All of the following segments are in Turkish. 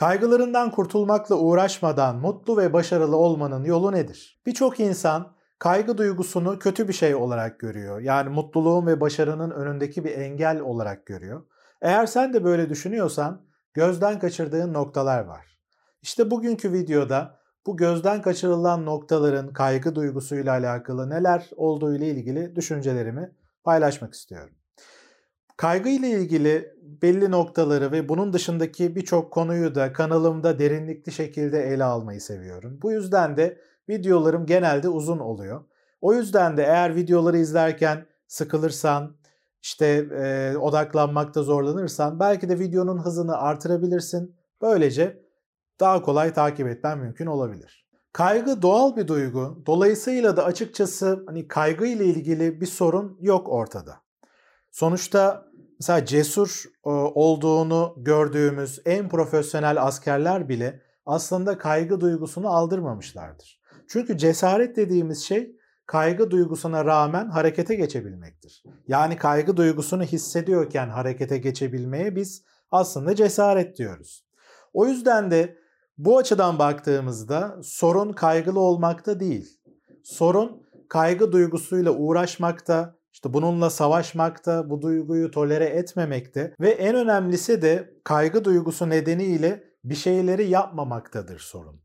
Kaygılarından kurtulmakla uğraşmadan mutlu ve başarılı olmanın yolu nedir? Birçok insan kaygı duygusunu kötü bir şey olarak görüyor. Yani mutluluğun ve başarının önündeki bir engel olarak görüyor. Eğer sen de böyle düşünüyorsan gözden kaçırdığın noktalar var. İşte bugünkü videoda bu gözden kaçırılan noktaların kaygı duygusuyla alakalı neler olduğu ile ilgili düşüncelerimi paylaşmak istiyorum. Kaygı ile ilgili belli noktaları ve bunun dışındaki birçok konuyu da kanalımda derinlikli şekilde ele almayı seviyorum. Bu yüzden de videolarım genelde uzun oluyor. O yüzden de eğer videoları izlerken sıkılırsan, işte e, odaklanmakta zorlanırsan belki de videonun hızını artırabilirsin. Böylece daha kolay takip etmen mümkün olabilir. Kaygı doğal bir duygu. Dolayısıyla da açıkçası hani kaygı ile ilgili bir sorun yok ortada. Sonuçta mesela cesur e, olduğunu gördüğümüz en profesyonel askerler bile aslında kaygı duygusunu aldırmamışlardır. Çünkü cesaret dediğimiz şey kaygı duygusuna rağmen harekete geçebilmektir. Yani kaygı duygusunu hissediyorken harekete geçebilmeye biz aslında cesaret diyoruz. O yüzden de bu açıdan baktığımızda sorun kaygılı olmakta değil. Sorun kaygı duygusuyla uğraşmakta, işte bununla savaşmakta, bu duyguyu tolere etmemekte ve en önemlisi de kaygı duygusu nedeniyle bir şeyleri yapmamaktadır sorun.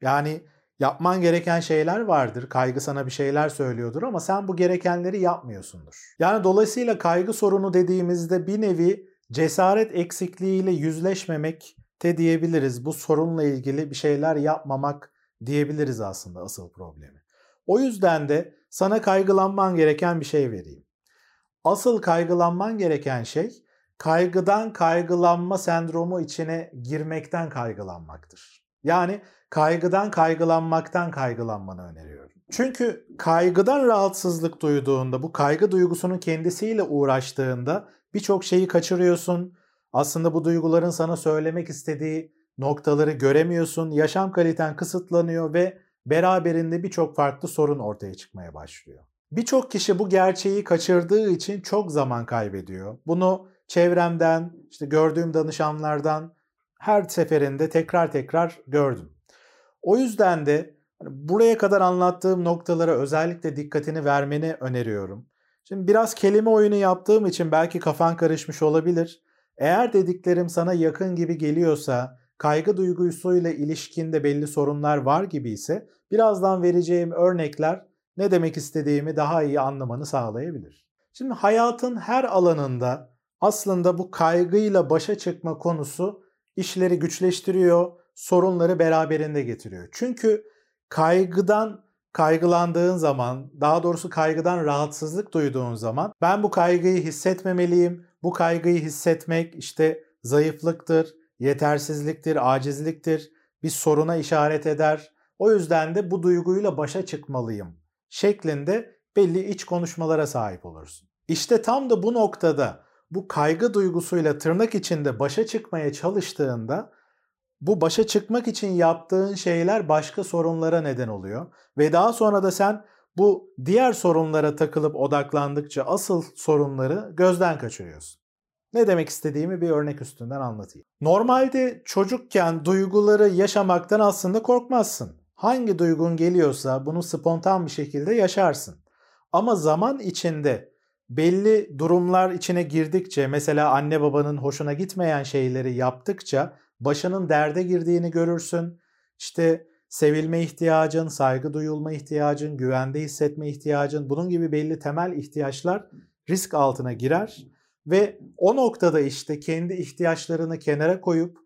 Yani yapman gereken şeyler vardır. Kaygı sana bir şeyler söylüyordur ama sen bu gerekenleri yapmıyorsundur. Yani dolayısıyla kaygı sorunu dediğimizde bir nevi cesaret eksikliğiyle yüzleşmemek te diyebiliriz. Bu sorunla ilgili bir şeyler yapmamak diyebiliriz aslında asıl problemi. O yüzden de sana kaygılanman gereken bir şey vereyim. Asıl kaygılanman gereken şey kaygıdan kaygılanma sendromu içine girmekten kaygılanmaktır. Yani kaygıdan kaygılanmaktan kaygılanmanı öneriyorum. Çünkü kaygıdan rahatsızlık duyduğunda, bu kaygı duygusunun kendisiyle uğraştığında birçok şeyi kaçırıyorsun, aslında bu duyguların sana söylemek istediği noktaları göremiyorsun. Yaşam kaliten kısıtlanıyor ve beraberinde birçok farklı sorun ortaya çıkmaya başlıyor. Birçok kişi bu gerçeği kaçırdığı için çok zaman kaybediyor. Bunu çevremden, işte gördüğüm danışanlardan her seferinde tekrar tekrar gördüm. O yüzden de hani buraya kadar anlattığım noktalara özellikle dikkatini vermeni öneriyorum. Şimdi biraz kelime oyunu yaptığım için belki kafan karışmış olabilir. Eğer dediklerim sana yakın gibi geliyorsa, kaygı duygusuyla ilişkinde belli sorunlar var gibi ise birazdan vereceğim örnekler ne demek istediğimi daha iyi anlamanı sağlayabilir. Şimdi hayatın her alanında aslında bu kaygıyla başa çıkma konusu işleri güçleştiriyor, sorunları beraberinde getiriyor. Çünkü kaygıdan kaygılandığın zaman, daha doğrusu kaygıdan rahatsızlık duyduğun zaman ben bu kaygıyı hissetmemeliyim, bu kaygıyı hissetmek işte zayıflıktır, yetersizliktir, acizliktir, bir soruna işaret eder. O yüzden de bu duyguyla başa çıkmalıyım şeklinde belli iç konuşmalara sahip olursun. İşte tam da bu noktada bu kaygı duygusuyla tırnak içinde başa çıkmaya çalıştığında bu başa çıkmak için yaptığın şeyler başka sorunlara neden oluyor ve daha sonra da sen bu diğer sorunlara takılıp odaklandıkça asıl sorunları gözden kaçırıyorsun. Ne demek istediğimi bir örnek üstünden anlatayım. Normalde çocukken duyguları yaşamaktan aslında korkmazsın. Hangi duygun geliyorsa bunu spontan bir şekilde yaşarsın. Ama zaman içinde belli durumlar içine girdikçe mesela anne babanın hoşuna gitmeyen şeyleri yaptıkça başının derde girdiğini görürsün. İşte sevilme ihtiyacın, saygı duyulma ihtiyacın, güvende hissetme ihtiyacın bunun gibi belli temel ihtiyaçlar risk altına girer ve o noktada işte kendi ihtiyaçlarını kenara koyup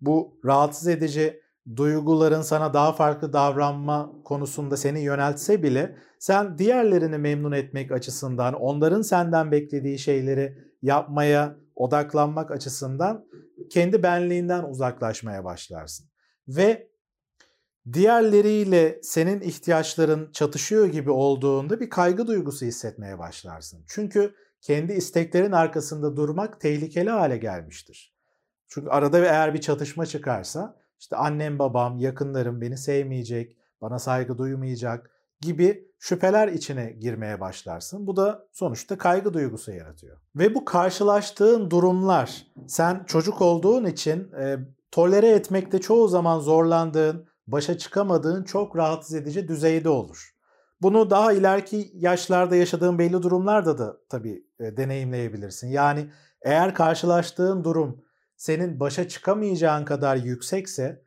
bu rahatsız edici duyguların sana daha farklı davranma konusunda seni yöneltse bile sen diğerlerini memnun etmek açısından, onların senden beklediği şeyleri yapmaya odaklanmak açısından kendi benliğinden uzaklaşmaya başlarsın. Ve diğerleriyle senin ihtiyaçların çatışıyor gibi olduğunda bir kaygı duygusu hissetmeye başlarsın. Çünkü kendi isteklerin arkasında durmak tehlikeli hale gelmiştir. Çünkü arada eğer bir çatışma çıkarsa işte annem babam, yakınlarım beni sevmeyecek, bana saygı duymayacak gibi şüpheler içine girmeye başlarsın. Bu da sonuçta kaygı duygusu yaratıyor. Ve bu karşılaştığın durumlar sen çocuk olduğun için tolere etmekte çoğu zaman zorlandığın, başa çıkamadığın çok rahatsız edici düzeyde olur. Bunu daha ileriki yaşlarda yaşadığın belli durumlarda da tabii e, deneyimleyebilirsin. Yani eğer karşılaştığın durum senin başa çıkamayacağın kadar yüksekse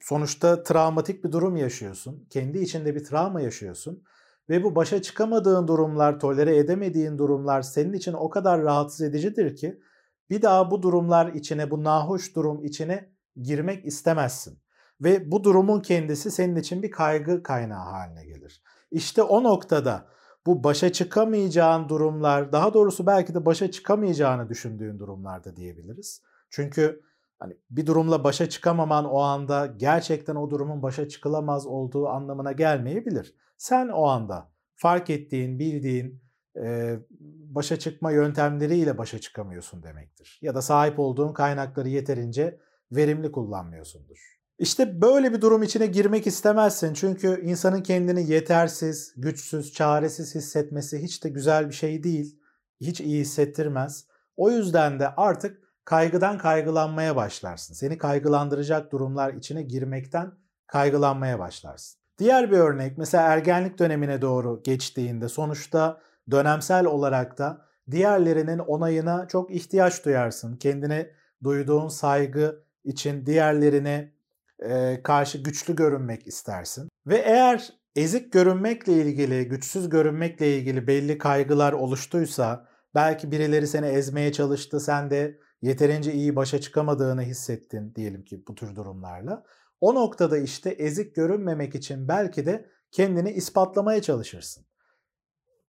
sonuçta travmatik bir durum yaşıyorsun. Kendi içinde bir travma yaşıyorsun ve bu başa çıkamadığın durumlar, tolere edemediğin durumlar senin için o kadar rahatsız edicidir ki bir daha bu durumlar içine, bu nahoş durum içine girmek istemezsin. Ve bu durumun kendisi senin için bir kaygı kaynağı haline gelir. İşte o noktada bu başa çıkamayacağın durumlar, daha doğrusu belki de başa çıkamayacağını düşündüğün durumlarda diyebiliriz. Çünkü hani bir durumla başa çıkamaman o anda gerçekten o durumun başa çıkılamaz olduğu anlamına gelmeyebilir. Sen o anda fark ettiğin, bildiğin e, başa çıkma yöntemleriyle başa çıkamıyorsun demektir. Ya da sahip olduğun kaynakları yeterince verimli kullanmıyorsundur. İşte böyle bir durum içine girmek istemezsin. Çünkü insanın kendini yetersiz, güçsüz, çaresiz hissetmesi hiç de güzel bir şey değil. Hiç iyi hissettirmez. O yüzden de artık kaygıdan kaygılanmaya başlarsın. Seni kaygılandıracak durumlar içine girmekten kaygılanmaya başlarsın. Diğer bir örnek mesela ergenlik dönemine doğru geçtiğinde sonuçta dönemsel olarak da diğerlerinin onayına çok ihtiyaç duyarsın. Kendine duyduğun saygı için diğerlerine e, karşı güçlü görünmek istersin. Ve eğer ezik görünmekle ilgili, güçsüz görünmekle ilgili belli kaygılar oluştuysa, belki birileri seni ezmeye çalıştı, sen de yeterince iyi başa çıkamadığını hissettin diyelim ki bu tür durumlarla. O noktada işte ezik görünmemek için belki de kendini ispatlamaya çalışırsın.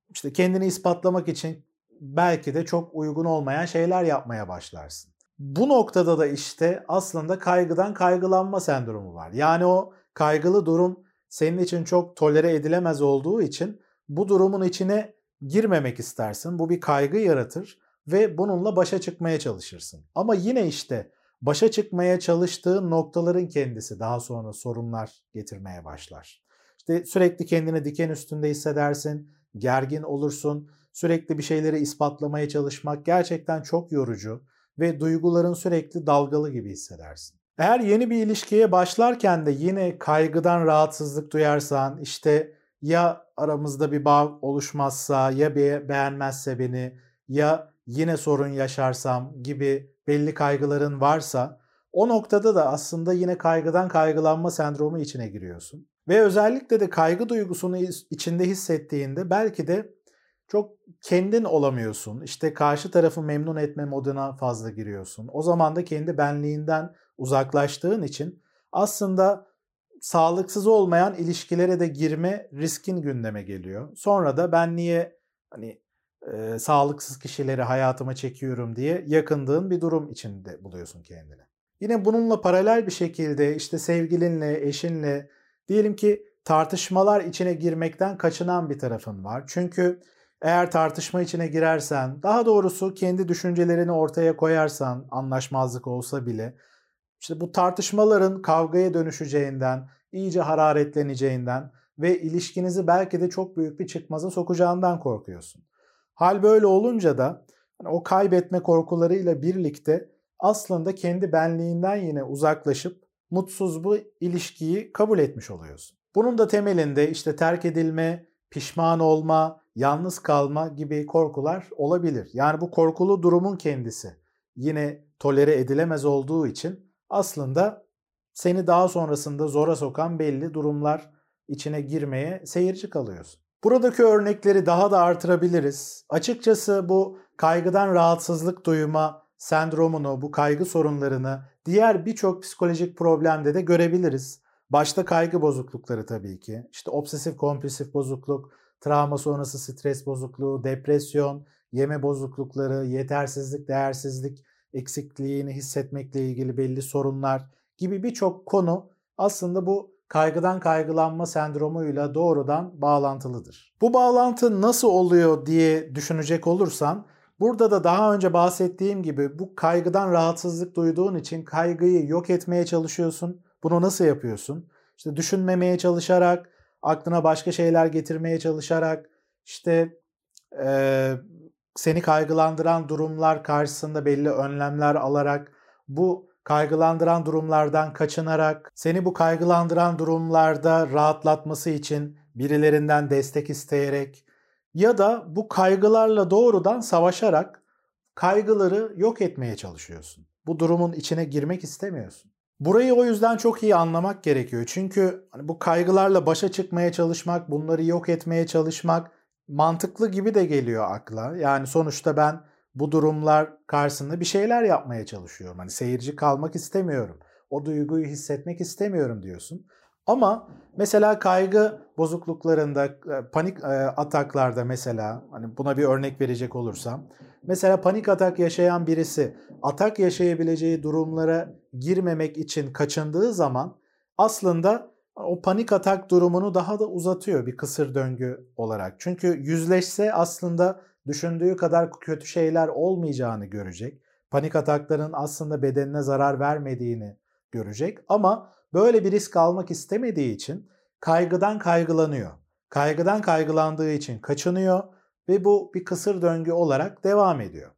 İşte kendini ispatlamak için belki de çok uygun olmayan şeyler yapmaya başlarsın. Bu noktada da işte aslında kaygıdan kaygılanma sendromu var. Yani o kaygılı durum senin için çok tolere edilemez olduğu için bu durumun içine girmemek istersin. Bu bir kaygı yaratır ve bununla başa çıkmaya çalışırsın. Ama yine işte başa çıkmaya çalıştığın noktaların kendisi daha sonra sorunlar getirmeye başlar. İşte sürekli kendini diken üstünde hissedersin, gergin olursun, sürekli bir şeyleri ispatlamaya çalışmak gerçekten çok yorucu ve duyguların sürekli dalgalı gibi hissedersin. Eğer yeni bir ilişkiye başlarken de yine kaygıdan rahatsızlık duyarsan, işte ya aramızda bir bağ oluşmazsa, ya beğenmezse beni, ya yine sorun yaşarsam gibi belli kaygıların varsa o noktada da aslında yine kaygıdan kaygılanma sendromu içine giriyorsun. Ve özellikle de kaygı duygusunu içinde hissettiğinde belki de çok kendin olamıyorsun. İşte karşı tarafı memnun etme moduna fazla giriyorsun. O zaman da kendi benliğinden uzaklaştığın için aslında sağlıksız olmayan ilişkilere de girme riskin gündeme geliyor. Sonra da ben niye hani e, sağlıksız kişileri hayatıma çekiyorum diye yakındığın bir durum içinde buluyorsun kendini. Yine bununla paralel bir şekilde işte sevgilinle, eşinle diyelim ki tartışmalar içine girmekten kaçınan bir tarafın var. Çünkü eğer tartışma içine girersen, daha doğrusu kendi düşüncelerini ortaya koyarsan, anlaşmazlık olsa bile, işte bu tartışmaların kavgaya dönüşeceğinden, iyice hararetleneceğinden ve ilişkinizi belki de çok büyük bir çıkmaza sokacağından korkuyorsun. Hal böyle olunca da hani o kaybetme korkularıyla birlikte aslında kendi benliğinden yine uzaklaşıp mutsuz bu ilişkiyi kabul etmiş oluyorsun. Bunun da temelinde işte terk edilme, pişman olma, yalnız kalma gibi korkular olabilir. Yani bu korkulu durumun kendisi yine tolere edilemez olduğu için aslında seni daha sonrasında zora sokan belli durumlar içine girmeye seyirci kalıyorsun. Buradaki örnekleri daha da artırabiliriz. Açıkçası bu kaygıdan rahatsızlık duyma sendromunu, bu kaygı sorunlarını diğer birçok psikolojik problemde de görebiliriz. Başta kaygı bozuklukları tabii ki. İşte obsesif kompulsif bozukluk, travma sonrası stres bozukluğu, depresyon, yeme bozuklukları, yetersizlik, değersizlik eksikliğini hissetmekle ilgili belli sorunlar gibi birçok konu aslında bu kaygıdan kaygılanma sendromuyla doğrudan bağlantılıdır. Bu bağlantı nasıl oluyor diye düşünecek olursan burada da daha önce bahsettiğim gibi bu kaygıdan rahatsızlık duyduğun için kaygıyı yok etmeye çalışıyorsun. Bunu nasıl yapıyorsun? İşte düşünmemeye çalışarak, aklına başka şeyler getirmeye çalışarak, işte e, seni kaygılandıran durumlar karşısında belli önlemler alarak bu kaygılandıran durumlardan kaçınarak, seni bu kaygılandıran durumlarda rahatlatması için birilerinden destek isteyerek ya da bu kaygılarla doğrudan savaşarak kaygıları yok etmeye çalışıyorsun. Bu durumun içine girmek istemiyorsun. Burayı o yüzden çok iyi anlamak gerekiyor. Çünkü hani bu kaygılarla başa çıkmaya çalışmak, bunları yok etmeye çalışmak mantıklı gibi de geliyor akla. Yani sonuçta ben bu durumlar karşısında bir şeyler yapmaya çalışıyorum. Hani seyirci kalmak istemiyorum. O duyguyu hissetmek istemiyorum diyorsun. Ama mesela kaygı bozukluklarında, e, panik e, ataklarda mesela hani buna bir örnek verecek olursam mesela panik atak yaşayan birisi atak yaşayabileceği durumlara girmemek için kaçındığı zaman aslında o panik atak durumunu daha da uzatıyor bir kısır döngü olarak. Çünkü yüzleşse aslında düşündüğü kadar kötü şeyler olmayacağını görecek. Panik atakların aslında bedenine zarar vermediğini görecek ama böyle bir risk almak istemediği için kaygıdan kaygılanıyor. Kaygıdan kaygılandığı için kaçınıyor ve bu bir kısır döngü olarak devam ediyor.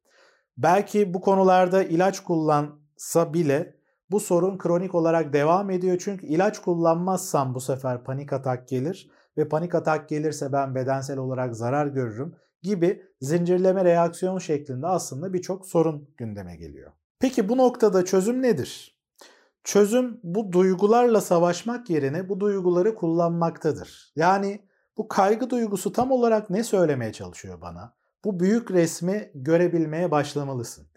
Belki bu konularda ilaç kullansa bile bu sorun kronik olarak devam ediyor. Çünkü ilaç kullanmazsam bu sefer panik atak gelir ve panik atak gelirse ben bedensel olarak zarar görürüm gibi zincirleme reaksiyon şeklinde aslında birçok sorun gündeme geliyor. Peki bu noktada çözüm nedir? Çözüm bu duygularla savaşmak yerine bu duyguları kullanmaktadır. Yani bu kaygı duygusu tam olarak ne söylemeye çalışıyor bana? Bu büyük resmi görebilmeye başlamalısın.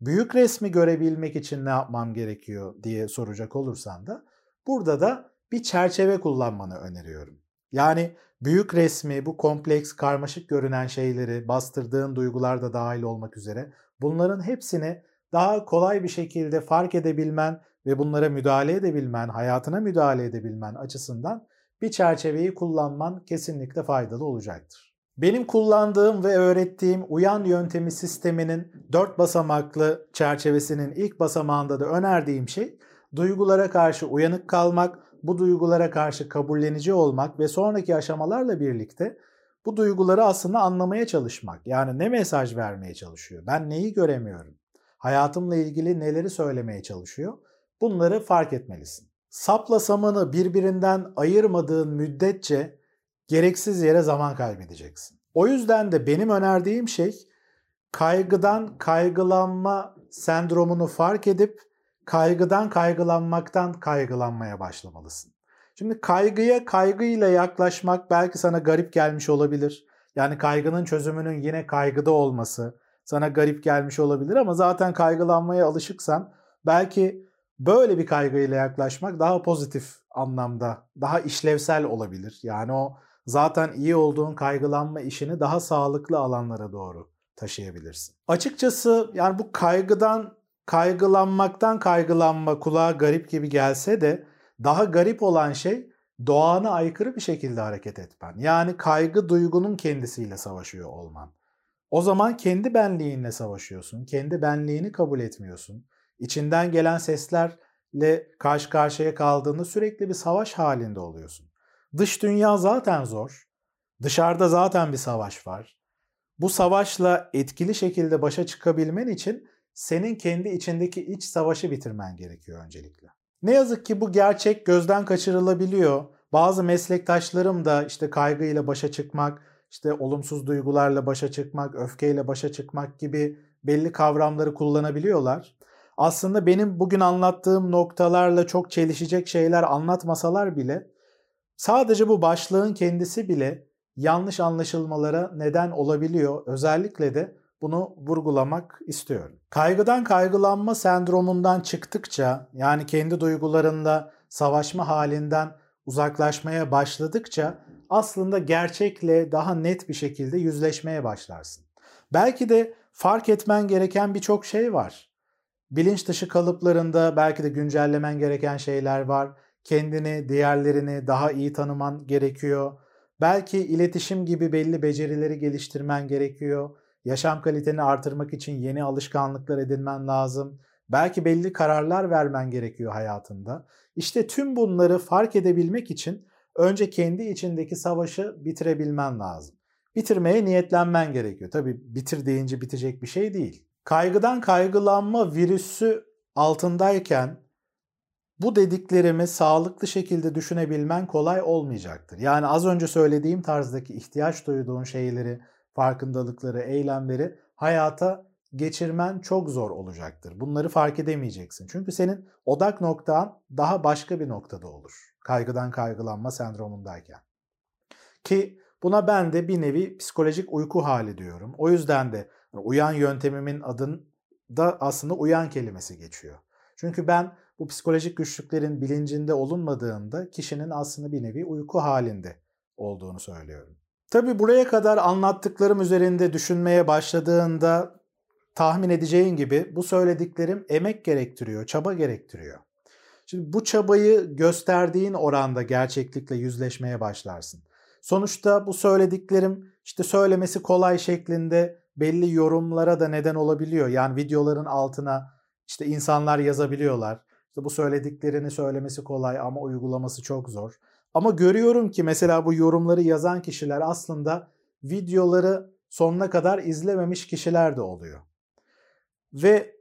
Büyük resmi görebilmek için ne yapmam gerekiyor diye soracak olursan da burada da bir çerçeve kullanmanı öneriyorum. Yani büyük resmi, bu kompleks, karmaşık görünen şeyleri, bastırdığın duygular da dahil olmak üzere bunların hepsini daha kolay bir şekilde fark edebilmen ve bunlara müdahale edebilmen, hayatına müdahale edebilmen açısından bir çerçeveyi kullanman kesinlikle faydalı olacaktır. Benim kullandığım ve öğrettiğim uyan yöntemi sisteminin dört basamaklı çerçevesinin ilk basamağında da önerdiğim şey duygulara karşı uyanık kalmak, bu duygulara karşı kabullenici olmak ve sonraki aşamalarla birlikte bu duyguları aslında anlamaya çalışmak. Yani ne mesaj vermeye çalışıyor? Ben neyi göremiyorum? Hayatımla ilgili neleri söylemeye çalışıyor? Bunları fark etmelisin. Sapla samanı birbirinden ayırmadığın müddetçe gereksiz yere zaman kaybedeceksin. O yüzden de benim önerdiğim şey kaygıdan kaygılanma sendromunu fark edip kaygıdan kaygılanmaktan kaygılanmaya başlamalısın. Şimdi kaygıya kaygıyla yaklaşmak belki sana garip gelmiş olabilir. Yani kaygının çözümünün yine kaygıda olması sana garip gelmiş olabilir ama zaten kaygılanmaya alışıksan belki böyle bir kaygıyla yaklaşmak daha pozitif anlamda, daha işlevsel olabilir. Yani o zaten iyi olduğun kaygılanma işini daha sağlıklı alanlara doğru taşıyabilirsin. Açıkçası yani bu kaygıdan kaygılanmaktan kaygılanma kulağa garip gibi gelse de daha garip olan şey doğana aykırı bir şekilde hareket etmen. Yani kaygı duygunun kendisiyle savaşıyor olman. O zaman kendi benliğinle savaşıyorsun. Kendi benliğini kabul etmiyorsun. İçinden gelen seslerle karşı karşıya kaldığında sürekli bir savaş halinde oluyorsun. Dış dünya zaten zor. Dışarıda zaten bir savaş var. Bu savaşla etkili şekilde başa çıkabilmen için senin kendi içindeki iç savaşı bitirmen gerekiyor öncelikle. Ne yazık ki bu gerçek gözden kaçırılabiliyor. Bazı meslektaşlarım da işte kaygıyla başa çıkmak, işte olumsuz duygularla başa çıkmak, öfkeyle başa çıkmak gibi belli kavramları kullanabiliyorlar. Aslında benim bugün anlattığım noktalarla çok çelişecek şeyler anlatmasalar bile sadece bu başlığın kendisi bile yanlış anlaşılmalara neden olabiliyor. Özellikle de bunu vurgulamak istiyorum. Kaygıdan kaygılanma sendromundan çıktıkça yani kendi duygularında savaşma halinden uzaklaşmaya başladıkça aslında gerçekle daha net bir şekilde yüzleşmeye başlarsın. Belki de fark etmen gereken birçok şey var. Bilinç dışı kalıplarında belki de güncellemen gereken şeyler var. Kendini, diğerlerini daha iyi tanıman gerekiyor. Belki iletişim gibi belli becerileri geliştirmen gerekiyor Yaşam kaliteni artırmak için yeni alışkanlıklar edinmen lazım. Belki belli kararlar vermen gerekiyor hayatında. İşte tüm bunları fark edebilmek için önce kendi içindeki savaşı bitirebilmen lazım. Bitirmeye niyetlenmen gerekiyor. Tabii bitir deyince bitecek bir şey değil. Kaygıdan kaygılanma virüsü altındayken bu dediklerimi sağlıklı şekilde düşünebilmen kolay olmayacaktır. Yani az önce söylediğim tarzdaki ihtiyaç duyduğun şeyleri, farkındalıkları, eylemleri hayata geçirmen çok zor olacaktır. Bunları fark edemeyeceksin. Çünkü senin odak noktan daha başka bir noktada olur. Kaygıdan kaygılanma sendromundayken. Ki buna ben de bir nevi psikolojik uyku hali diyorum. O yüzden de uyan yöntemimin adında aslında uyan kelimesi geçiyor. Çünkü ben bu psikolojik güçlüklerin bilincinde olunmadığında kişinin aslında bir nevi uyku halinde olduğunu söylüyorum. Tabi buraya kadar anlattıklarım üzerinde düşünmeye başladığında tahmin edeceğin gibi bu söylediklerim emek gerektiriyor, çaba gerektiriyor. Şimdi bu çabayı gösterdiğin oranda gerçeklikle yüzleşmeye başlarsın. Sonuçta bu söylediklerim işte söylemesi kolay şeklinde belli yorumlara da neden olabiliyor. Yani videoların altına işte insanlar yazabiliyorlar. İşte bu söylediklerini söylemesi kolay ama uygulaması çok zor. Ama görüyorum ki mesela bu yorumları yazan kişiler aslında videoları sonuna kadar izlememiş kişiler de oluyor. Ve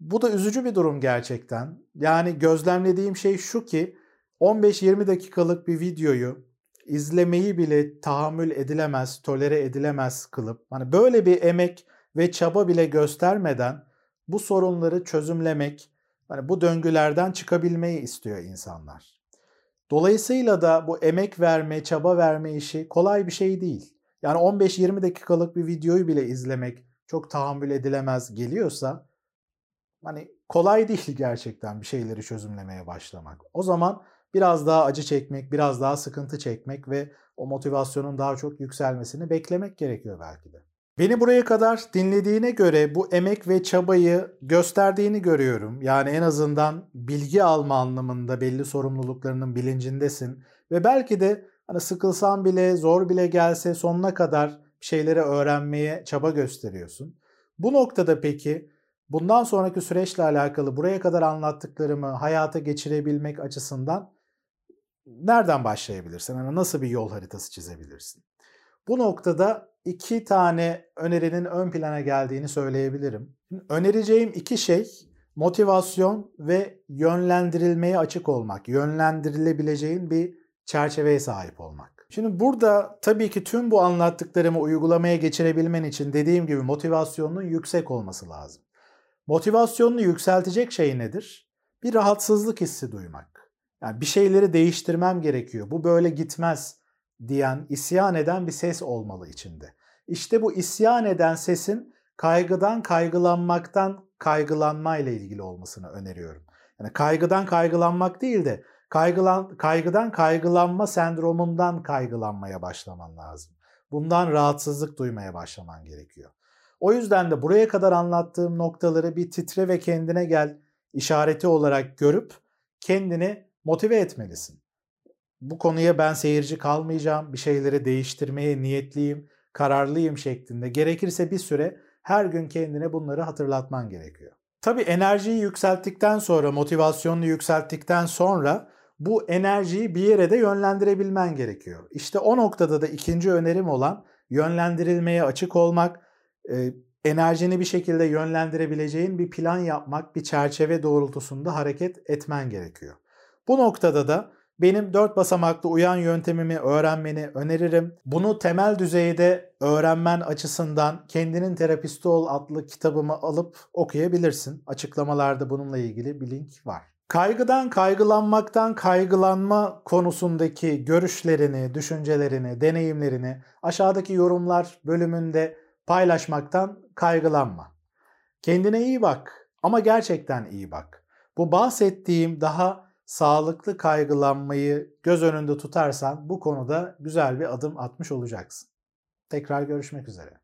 bu da üzücü bir durum gerçekten. Yani gözlemlediğim şey şu ki 15-20 dakikalık bir videoyu izlemeyi bile tahammül edilemez, tolere edilemez kılıp hani böyle bir emek ve çaba bile göstermeden bu sorunları çözümlemek, hani bu döngülerden çıkabilmeyi istiyor insanlar. Dolayısıyla da bu emek verme, çaba verme işi kolay bir şey değil. Yani 15-20 dakikalık bir videoyu bile izlemek çok tahammül edilemez geliyorsa hani kolay değil gerçekten bir şeyleri çözümlemeye başlamak. O zaman biraz daha acı çekmek, biraz daha sıkıntı çekmek ve o motivasyonun daha çok yükselmesini beklemek gerekiyor belki de. Beni buraya kadar dinlediğine göre bu emek ve çabayı gösterdiğini görüyorum. Yani en azından bilgi alma anlamında belli sorumluluklarının bilincindesin ve belki de hani sıkılsan bile, zor bile gelse sonuna kadar şeyleri öğrenmeye çaba gösteriyorsun. Bu noktada peki bundan sonraki süreçle alakalı buraya kadar anlattıklarımı hayata geçirebilmek açısından nereden başlayabilirsin? Yani nasıl bir yol haritası çizebilirsin? Bu noktada iki tane önerinin ön plana geldiğini söyleyebilirim. Önereceğim iki şey motivasyon ve yönlendirilmeye açık olmak, yönlendirilebileceğin bir çerçeveye sahip olmak. Şimdi burada tabii ki tüm bu anlattıklarımı uygulamaya geçirebilmen için dediğim gibi motivasyonun yüksek olması lazım. Motivasyonunu yükseltecek şey nedir? Bir rahatsızlık hissi duymak. Yani bir şeyleri değiştirmem gerekiyor. Bu böyle gitmez diyen, isyan eden bir ses olmalı içinde. İşte bu isyan eden sesin kaygıdan kaygılanmaktan kaygılanma ile ilgili olmasını öneriyorum. Yani kaygıdan kaygılanmak değil de kaygılan, kaygıdan kaygılanma sendromundan kaygılanmaya başlaman lazım. Bundan rahatsızlık duymaya başlaman gerekiyor. O yüzden de buraya kadar anlattığım noktaları bir titre ve kendine gel işareti olarak görüp kendini motive etmelisin bu konuya ben seyirci kalmayacağım, bir şeyleri değiştirmeye niyetliyim, kararlıyım şeklinde gerekirse bir süre her gün kendine bunları hatırlatman gerekiyor. Tabii enerjiyi yükselttikten sonra, motivasyonunu yükselttikten sonra bu enerjiyi bir yere de yönlendirebilmen gerekiyor. İşte o noktada da ikinci önerim olan yönlendirilmeye açık olmak, e, enerjini bir şekilde yönlendirebileceğin bir plan yapmak, bir çerçeve doğrultusunda hareket etmen gerekiyor. Bu noktada da benim 4 basamaklı uyan yöntemimi öğrenmeni öneririm. Bunu temel düzeyde öğrenmen açısından Kendinin Terapisti Ol adlı kitabımı alıp okuyabilirsin. Açıklamalarda bununla ilgili bir link var. Kaygıdan kaygılanmaktan kaygılanma konusundaki görüşlerini, düşüncelerini, deneyimlerini aşağıdaki yorumlar bölümünde paylaşmaktan kaygılanma. Kendine iyi bak ama gerçekten iyi bak. Bu bahsettiğim daha sağlıklı kaygılanmayı göz önünde tutarsan bu konuda güzel bir adım atmış olacaksın. Tekrar görüşmek üzere.